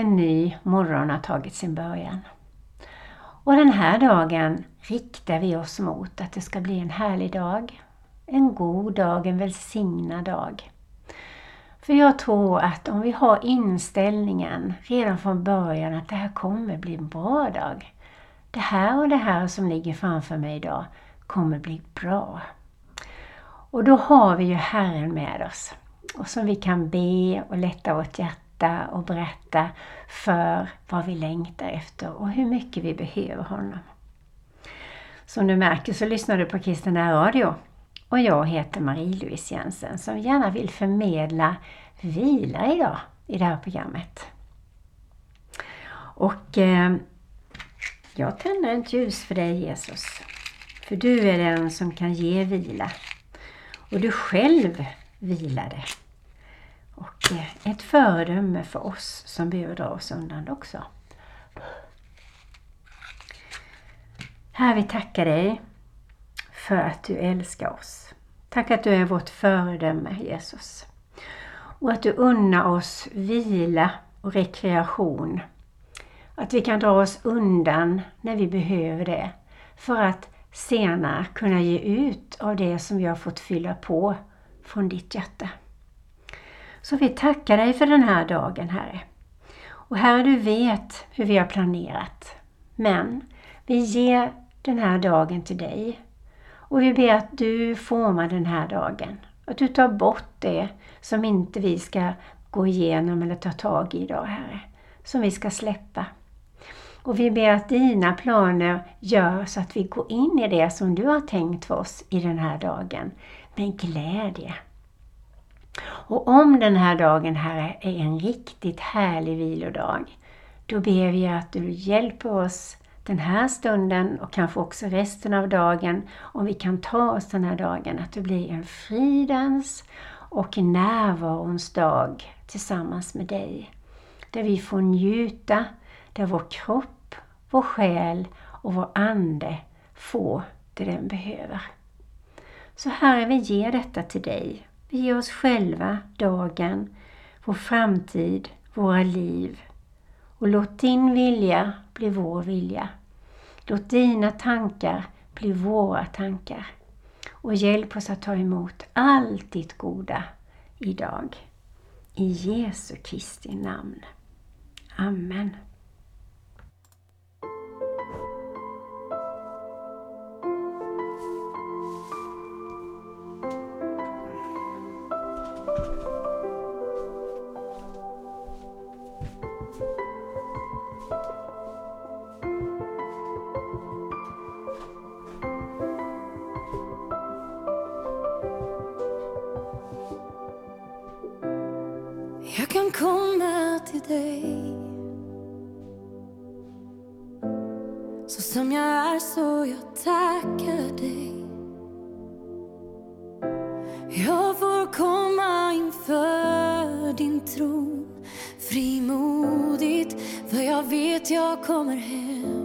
En ny morgon har tagit sin början. Och den här dagen riktar vi oss mot att det ska bli en härlig dag. En god dag, en välsignad dag. För jag tror att om vi har inställningen redan från början att det här kommer bli en bra dag. Det här och det här som ligger framför mig idag kommer bli bra. Och då har vi ju Herren med oss och som vi kan be och lätta vårt hjärta och berätta för vad vi längtar efter och hur mycket vi behöver honom. Som du märker så lyssnar du på Kristina Radio och jag heter Marie-Louise Jensen som gärna vill förmedla vila idag i det här programmet. Och eh, jag tänder ett ljus för dig Jesus. För du är den som kan ge vila. Och du själv vilade. Och eh, ett föredöme för oss som behöver dra oss undan också. Herre, vi tackar dig för att du älskar oss. Tack att du är vårt föredöme, Jesus. Och att du unnar oss vila och rekreation. Att vi kan dra oss undan när vi behöver det. För att senare kunna ge ut av det som vi har fått fylla på från ditt hjärta. Så vi tackar dig för den här dagen, Herre. Och Herre, du vet hur vi har planerat. Men vi ger den här dagen till dig. Och vi ber att du formar den här dagen. Att du tar bort det som inte vi ska gå igenom eller ta tag i idag, Herre. Som vi ska släppa. Och vi ber att dina planer gör så att vi går in i det som du har tänkt för oss i den här dagen med glädje. Och om den här dagen, Herre, är en riktigt härlig vilodag, då ber vi att du hjälper oss den här stunden och kanske också resten av dagen, om vi kan ta oss den här dagen, att det blir en fridens och närvarons dag tillsammans med dig. Där vi får njuta, där vår kropp, vår själ och vår ande får det den behöver. Så Herre, vi ger detta till dig. Vi ger oss själva, dagen, vår framtid, våra liv. Och låt din vilja bli vår vilja. Låt dina tankar bli våra tankar. Och hjälp oss att ta emot allt ditt goda idag. I Jesu Kristi namn. Amen. Komma inför din tron. Frimodigt för jag vet jag kommer hem.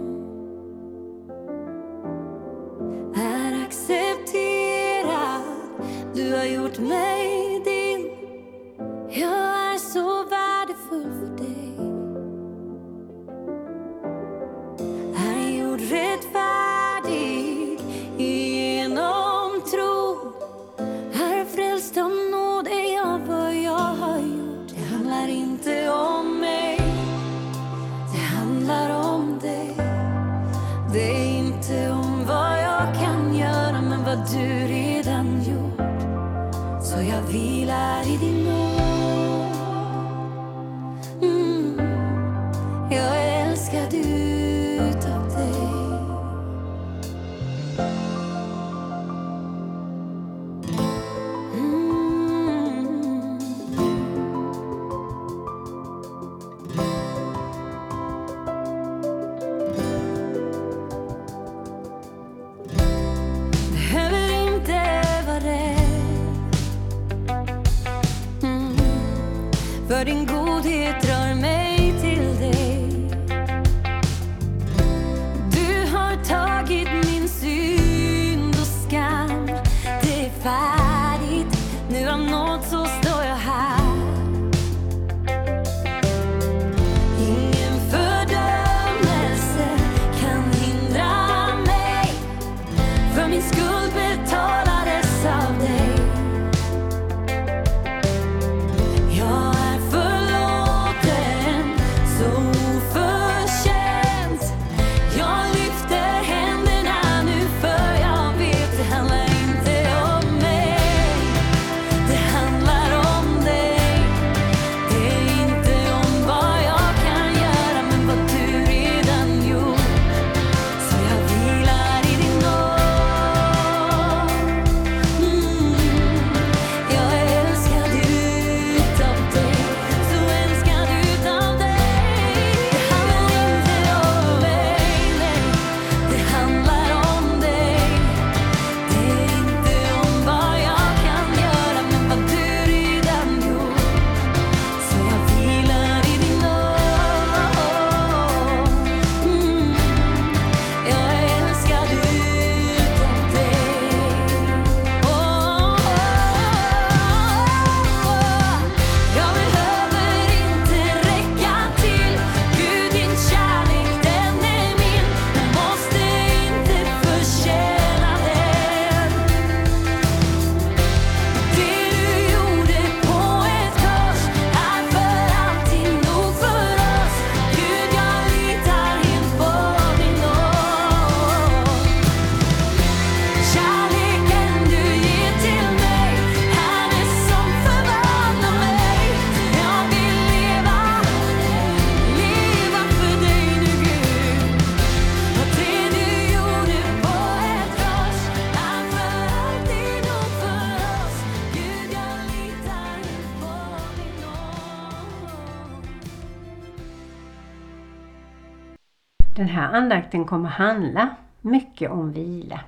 Andakten kommer handla mycket om vila.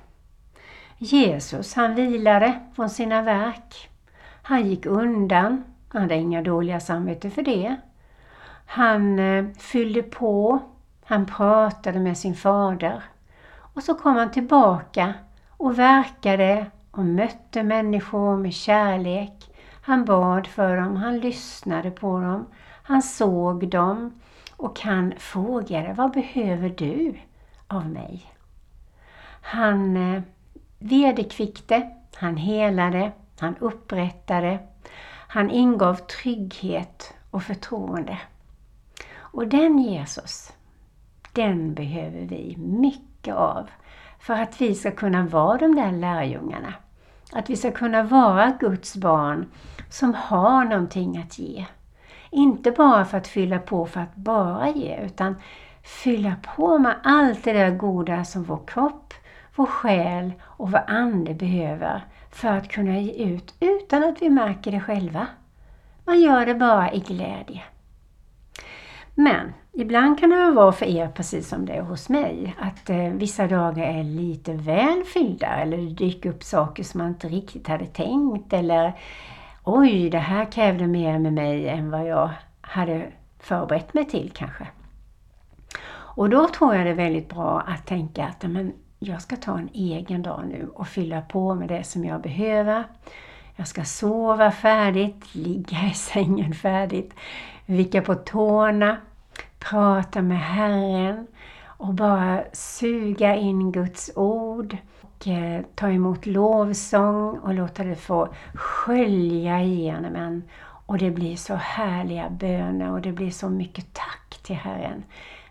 Jesus han vilade från sina verk. Han gick undan, han hade inga dåliga samvete för det. Han eh, fyllde på, han pratade med sin fader. Och så kom han tillbaka och verkade och mötte människor med kärlek. Han bad för dem, han lyssnade på dem, han såg dem och han frågade Vad behöver du av mig? Han eh, vederkvickte, han helade, han upprättade, han ingav trygghet och förtroende. Och den Jesus, den behöver vi mycket av för att vi ska kunna vara de där lärjungarna. Att vi ska kunna vara Guds barn som har någonting att ge. Inte bara för att fylla på för att bara ge, utan fylla på med allt det där goda som vår kropp, vår själ och vår ande behöver för att kunna ge ut utan att vi märker det själva. Man gör det bara i glädje. Men ibland kan det vara för er precis som det är hos mig. Att eh, vissa dagar är lite väl fyllda eller det dyker upp saker som man inte riktigt hade tänkt. Eller oj, det här krävde mer med mig än vad jag hade förberett mig till kanske. Och då tror jag det är väldigt bra att tänka att men, jag ska ta en egen dag nu och fylla på med det som jag behöver. Jag ska sova färdigt, ligga i sängen färdigt, vicka på tårna, prata med Herren och bara suga in Guds ord och eh, ta emot lovsång och låta det få skölja igenom en. Och det blir så härliga böner och det blir så mycket tack till Herren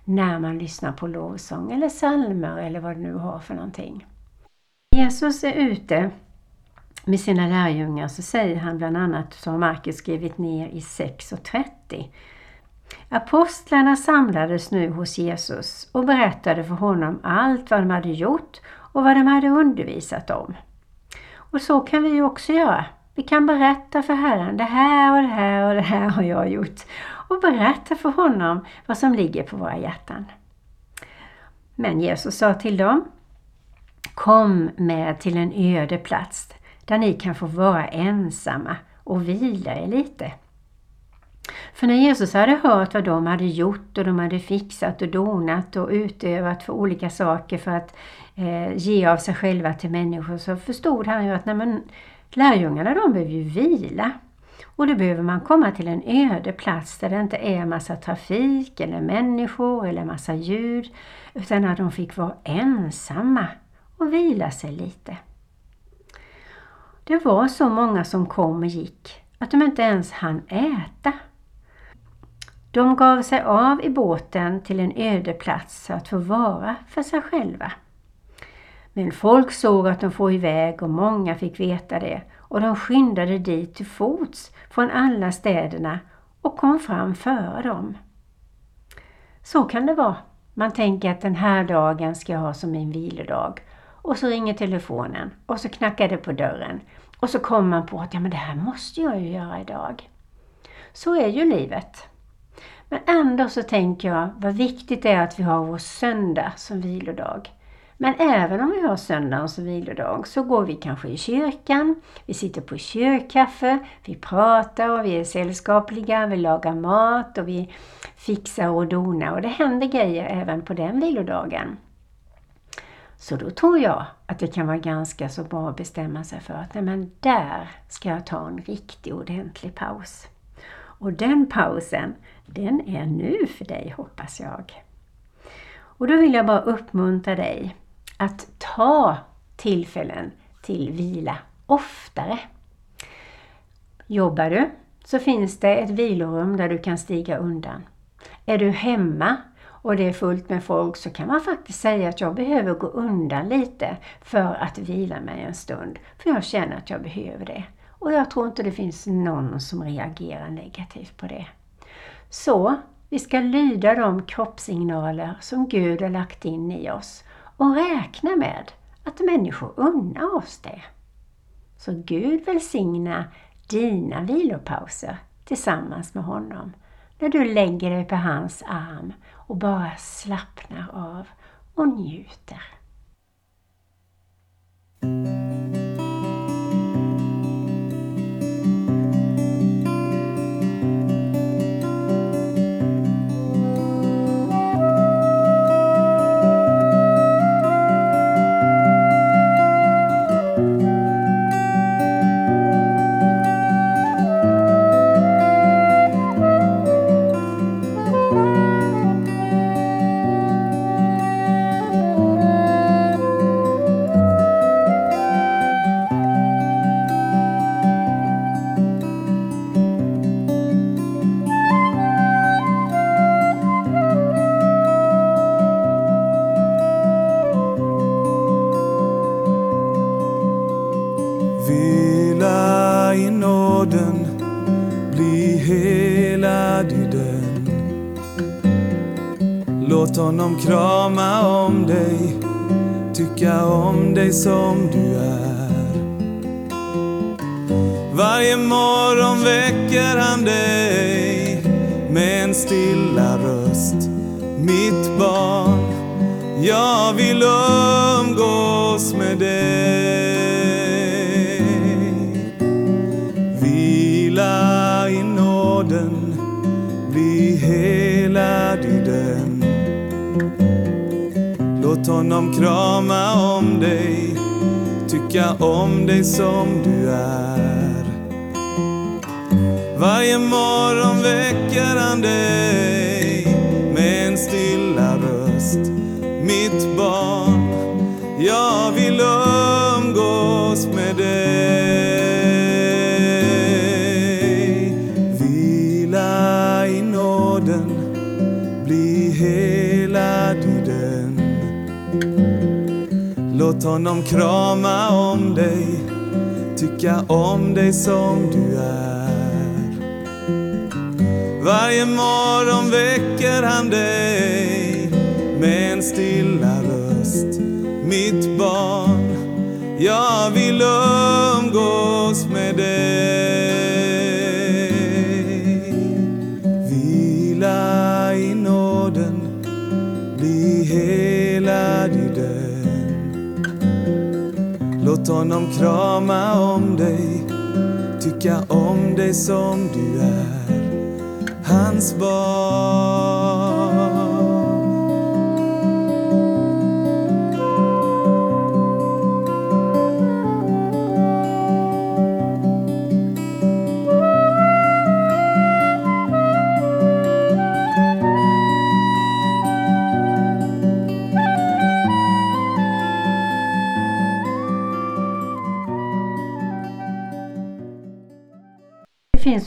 när man lyssnar på lovsång eller salmer eller vad du nu har för någonting. Jesus är ute med sina lärjungar så säger han bland annat, som Markus skrivit ner i 6.30. Apostlarna samlades nu hos Jesus och berättade för honom allt vad de hade gjort och vad de hade undervisat om. Och så kan vi också göra. Vi kan berätta för Herren, det här och det här och det här har jag gjort. Och berätta för honom vad som ligger på våra hjärtan. Men Jesus sa till dem, Kom med till en öde plats där ni kan få vara ensamma och vila er lite. För när Jesus hade hört vad de hade gjort och de hade fixat och donat och utövat för olika saker för att eh, ge av sig själva till människor så förstod han ju att nej men, lärjungarna de behöver ju vila. Och då behöver man komma till en öde plats där det inte är massa trafik eller människor eller massa ljud utan att de fick vara ensamma och vila sig lite. Det var så många som kom och gick att de inte ens hann äta. De gav sig av i båten till en öde plats för att få vara för sig själva. Men folk såg att de får iväg och många fick veta det och de skyndade dit till fots från alla städerna och kom fram före dem. Så kan det vara. Man tänker att den här dagen ska jag ha som min vilodag. Och så ringer telefonen och så knackar det på dörren. Och så kommer man på att ja, men det här måste jag ju göra idag. Så är ju livet. Men ändå så tänker jag vad viktigt det är att vi har vår söndag som vilodag. Men även om vi har söndagen som vilodag så går vi kanske i kyrkan, vi sitter på kyrkkaffe, vi pratar och vi är sällskapliga, vi lagar mat och vi fixar och donar och det händer grejer även på den vilodagen. Så då tror jag att det kan vara ganska så bra att bestämma sig för att nej men där ska jag ta en riktig ordentlig paus. Och den pausen, den är nu för dig hoppas jag. Och då vill jag bara uppmuntra dig att ta tillfällen till vila oftare. Jobbar du så finns det ett vilorum där du kan stiga undan. Är du hemma och det är fullt med folk så kan man faktiskt säga att jag behöver gå undan lite för att vila mig en stund. För jag känner att jag behöver det. Och jag tror inte det finns någon som reagerar negativt på det. Så vi ska lyda de kroppssignaler som Gud har lagt in i oss och räkna med att människor unnar oss det. Så Gud välsigna dina vilopauser tillsammans med honom när du lägger dig på hans arm och bara slappnar av och njuter. Krama om dig, tycka om dig som du är. Varje morgon väcker han dig honom krama om dig, tycka om dig som du är. Varje morgon väcker han dig med en stilla röst. Mitt barn, jag vill upp Låt honom krama om dig, tycka om dig som du är. Varje morgon väcker han dig med en stilla röst. Mitt barn, jag vill umgås med dig. Låt honom krama om dig, tycka om dig som du är hans barn.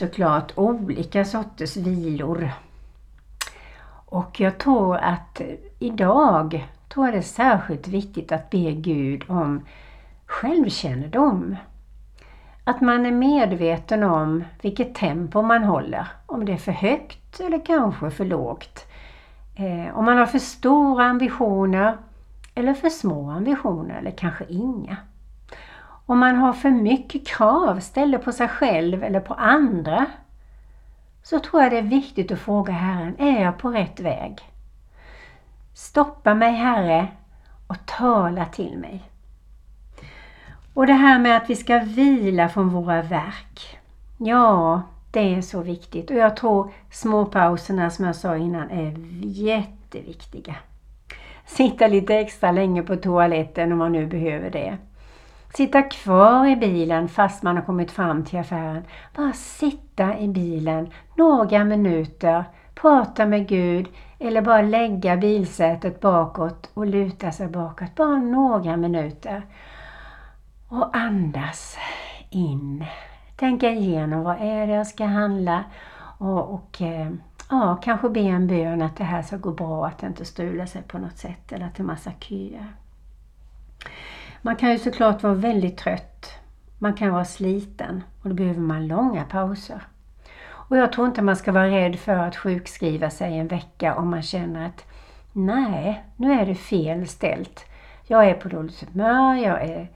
Såklart olika sorters vilor. Och jag tror att idag tror jag det är särskilt viktigt att be Gud om självkännedom. Att man är medveten om vilket tempo man håller. Om det är för högt eller kanske för lågt. Eh, om man har för stora ambitioner eller för små ambitioner eller kanske inga. Om man har för mycket krav ställda på sig själv eller på andra så tror jag det är viktigt att fråga Herren, är jag på rätt väg? Stoppa mig Herre och tala till mig. Och det här med att vi ska vila från våra verk. Ja, det är så viktigt och jag tror småpauserna som jag sa innan är jätteviktiga. Sitta lite extra länge på toaletten om man nu behöver det. Sitta kvar i bilen fast man har kommit fram till affären. Bara sitta i bilen några minuter, prata med Gud eller bara lägga bilsätet bakåt och luta sig bakåt. Bara några minuter. Och andas in. Tänka igenom vad är det jag ska handla och, och eh, ja, kanske be en bön att det här ska gå bra, att det inte strular sig på något sätt eller att det är massa köer. Man kan ju såklart vara väldigt trött. Man kan vara sliten och då behöver man långa pauser. Och jag tror inte man ska vara rädd för att sjukskriva sig en vecka om man känner att nej, nu är det fel ställt. Jag är på dåligt humör, jag är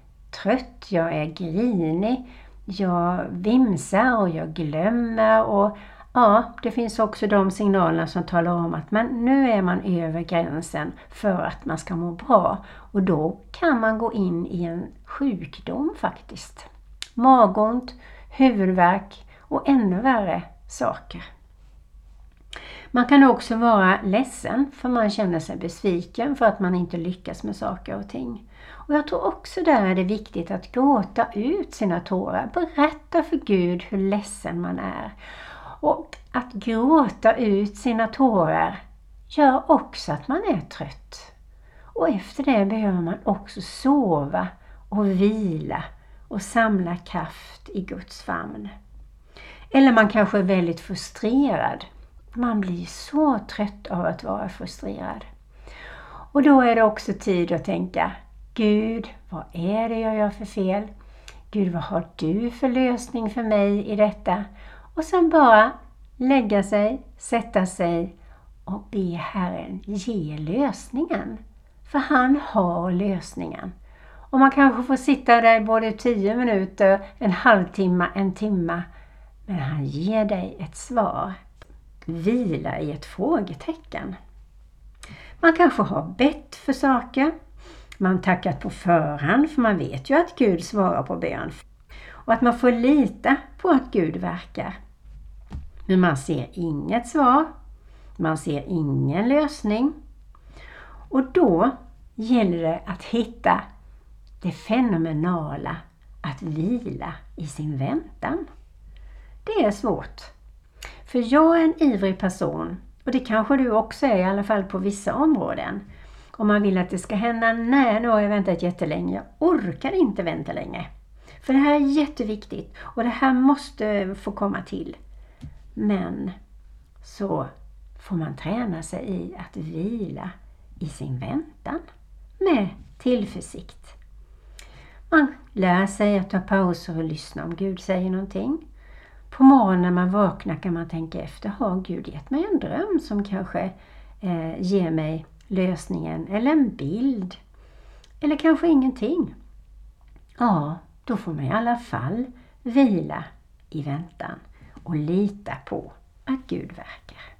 trött, jag är grinig, jag vimsar och jag glömmer och Ja, det finns också de signalerna som talar om att man, nu är man över gränsen för att man ska må bra. Och då kan man gå in i en sjukdom faktiskt. Magont, huvudvärk och ännu värre saker. Man kan också vara ledsen för man känner sig besviken för att man inte lyckas med saker och ting. Och jag tror också där är det viktigt att gråta ut sina tårar. Berätta för Gud hur ledsen man är. Och att gråta ut sina tårar gör också att man är trött. Och efter det behöver man också sova och vila och samla kraft i Guds famn. Eller man kanske är väldigt frustrerad. Man blir så trött av att vara frustrerad. Och då är det också tid att tänka Gud, vad är det jag gör för fel? Gud, vad har du för lösning för mig i detta? Och sen bara lägga sig, sätta sig och be Herren ge lösningen. För han har lösningen. Och man kanske får sitta där både 10 minuter, en halvtimme, en timme. Men han ger dig ett svar. Vila i ett frågetecken. Man kanske har bett för saker. Man tackat på förhand för man vet ju att Gud svarar på bön. Och att man får lita på att Gud verkar. Men man ser inget svar. Man ser ingen lösning. Och då gäller det att hitta det fenomenala att vila i sin väntan. Det är svårt. För jag är en ivrig person och det kanske du också är i alla fall på vissa områden. Om man vill att det ska hända, nej nu har jag väntat jättelänge, jag orkar inte vänta länge. För det här är jätteviktigt och det här måste få komma till. Men så får man träna sig i att vila i sin väntan med tillförsikt. Man lär sig att ta pauser och lyssna om Gud säger någonting. På morgonen när man vaknar kan man tänka efter, har Gud gett mig en dröm som kanske eh, ger mig lösningen eller en bild? Eller kanske ingenting? Ja, då får man i alla fall vila i väntan och lita på att Gud verkar.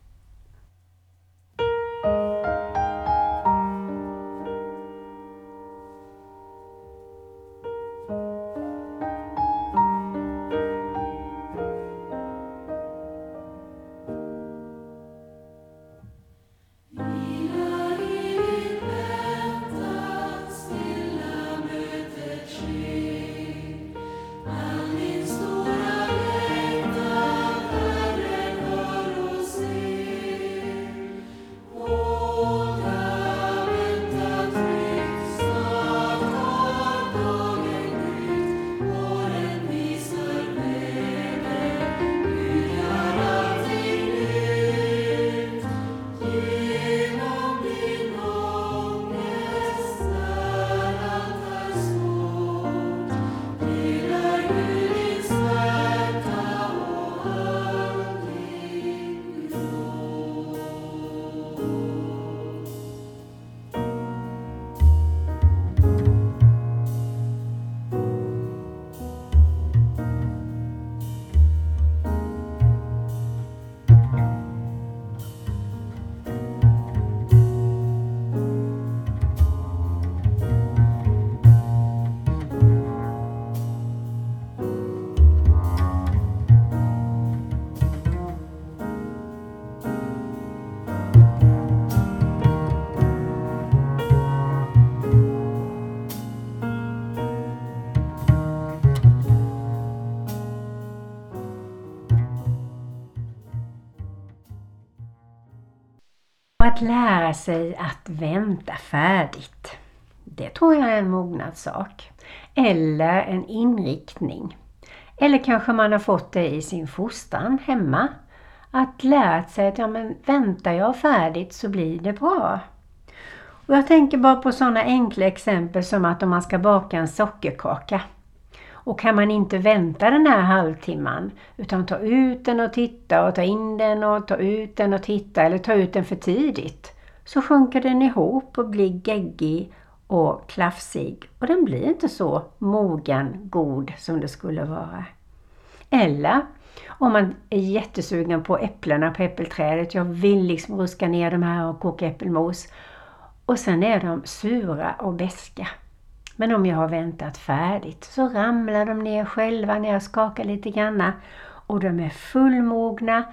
Att lära sig att vänta färdigt. Det tror jag är en mognadssak. Eller en inriktning. Eller kanske man har fått det i sin fostran hemma. Att lära sig att ja, men väntar jag färdigt så blir det bra. Och jag tänker bara på sådana enkla exempel som att om man ska baka en sockerkaka. Och kan man inte vänta den här halvtimman utan ta ut den och titta och ta in den och ta ut den och titta eller ta ut den för tidigt så sjunker den ihop och blir geggig och klafsig och den blir inte så mogen, god som det skulle vara. Eller om man är jättesugen på äpplena på äppelträdet. Jag vill liksom ruska ner de här och koka äppelmos. Och sen är de sura och beska. Men om jag har väntat färdigt så ramlar de ner själva när jag skakar lite granna. Och de är fullmogna,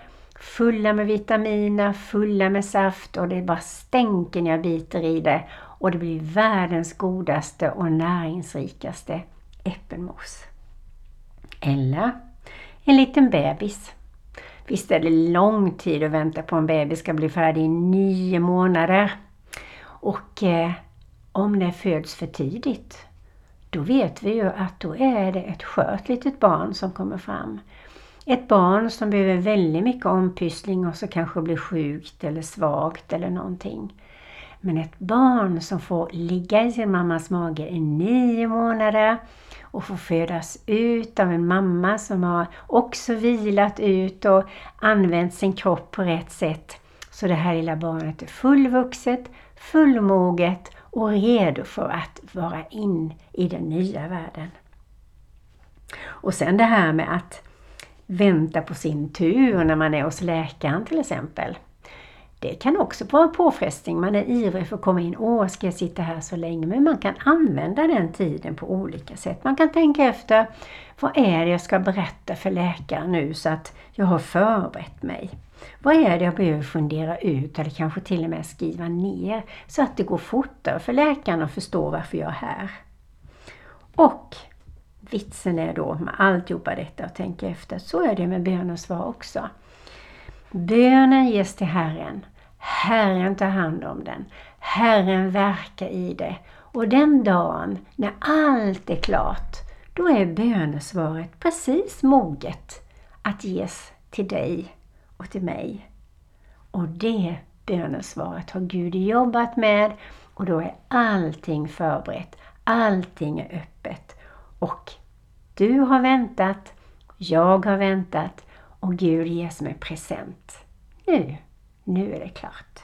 fulla med vitaminer, fulla med saft och det är bara stänken jag biter i det. Och det blir världens godaste och näringsrikaste äppelmos. Eller en liten bebis. Visst är det lång tid att vänta på en bebis ska bli färdig i nio månader. Och eh, om det föds för tidigt, då vet vi ju att då är det ett skört litet barn som kommer fram. Ett barn som behöver väldigt mycket ompyssling och så kanske blir sjukt eller svagt eller någonting. Men ett barn som får ligga i sin mammas mage i nio månader och får födas ut av en mamma som har också vilat ut och använt sin kropp på rätt sätt. Så det här lilla barnet är fullvuxet, fullmoget och redo för att vara in i den nya världen. Och sen det här med att vänta på sin tur när man är hos läkaren till exempel. Det kan också vara en påfrestning. Man är ivrig för att komma in. Åh, ska jag sitta här så länge? Men man kan använda den tiden på olika sätt. Man kan tänka efter. Vad är det jag ska berätta för läkaren nu så att jag har förberett mig? Vad är det jag behöver fundera ut eller kanske till och med skriva ner så att det går fortare för läkaren att förstå varför jag är här? Och vitsen är då med alltihopa detta att tänka efter, så är det med bön och svar också. Bönen ges till Herren. Herren tar hand om den. Herren verkar i det. Och den dagen när allt är klart, då är bönesvaret precis moget att ges till dig och till mig. Och det bönesvaret har Gud jobbat med och då är allting förberett. Allting är öppet. Och du har väntat, jag har väntat och Gud ger som en present. Nu, nu är det klart.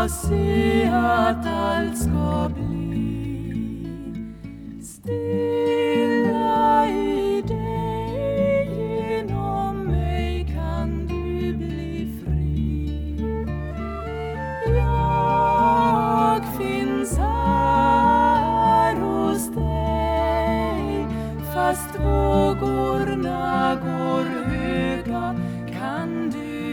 Ska se att allt ska bli stilla i dig. Genom mig kan du bli fri. Jag finns här hos dig fast vågorna går höga kan du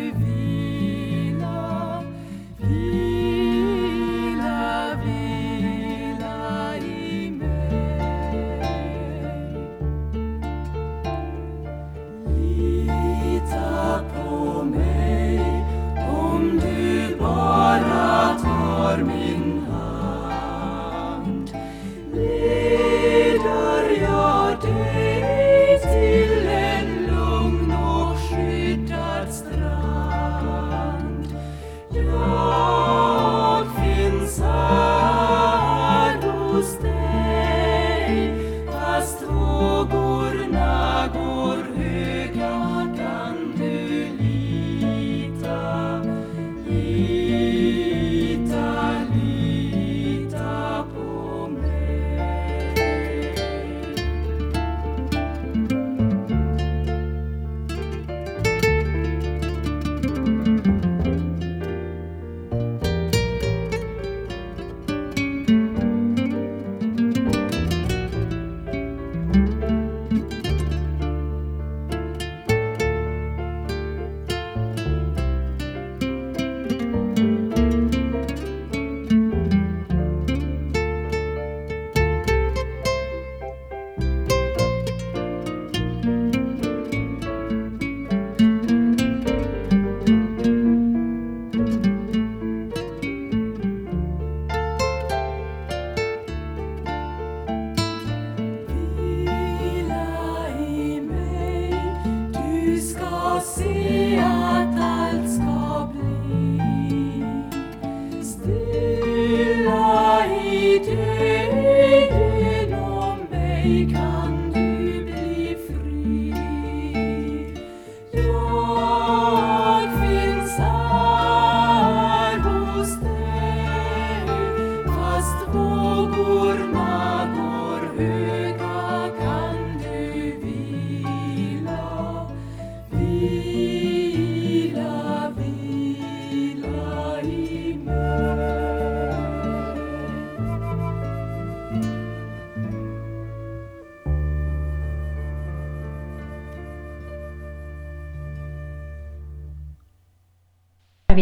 because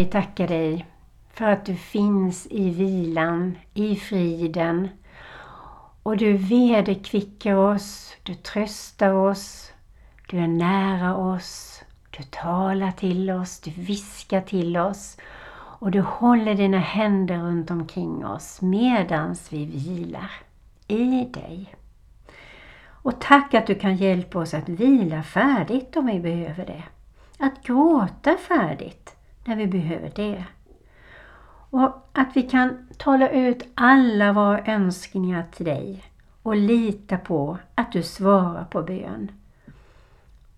tackar dig för att du finns i vilan, i friden. Och du vederkvickar oss, du tröstar oss, du är nära oss, du talar till oss, du viskar till oss och du håller dina händer runt omkring oss medans vi vilar i dig. Och tack att du kan hjälpa oss att vila färdigt om vi behöver det. Att gråta färdigt när vi behöver det. Och att vi kan tala ut alla våra önskningar till dig och lita på att du svarar på bön.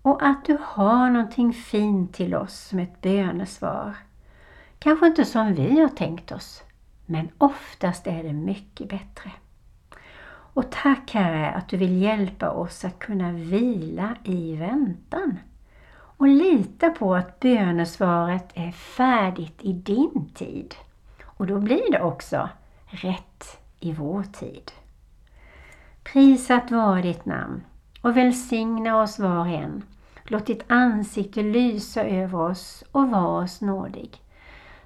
Och att du har någonting fint till oss som ett bönesvar. Kanske inte som vi har tänkt oss, men oftast är det mycket bättre. Och tack Herre att du vill hjälpa oss att kunna vila i väntan och lita på att bönesvaret är färdigt i din tid. Och då blir det också rätt i vår tid. Prisat vare ditt namn och välsigna oss var och en. Låt ditt ansikte lysa över oss och var oss nådig.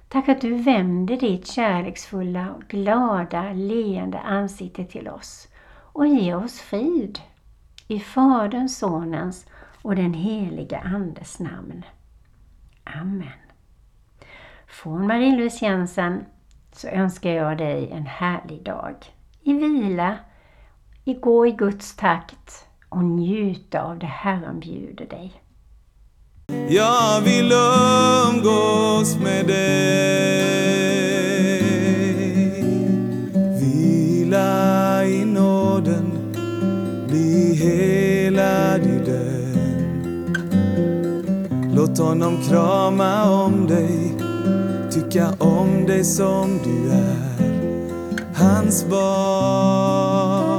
Tack att du vänder ditt kärleksfulla, glada, leende ansikte till oss och ger oss frid. I Faderns, Sonens och den heliga Andes namn. Amen. Från Marie-Louise Jensen så önskar jag dig en härlig dag. I vila, i gå i Guds takt och njuta av det Herren bjuder dig. Jag vill umgås med dig Låt honom krama om dig Tycka om dig som du är Hans barn.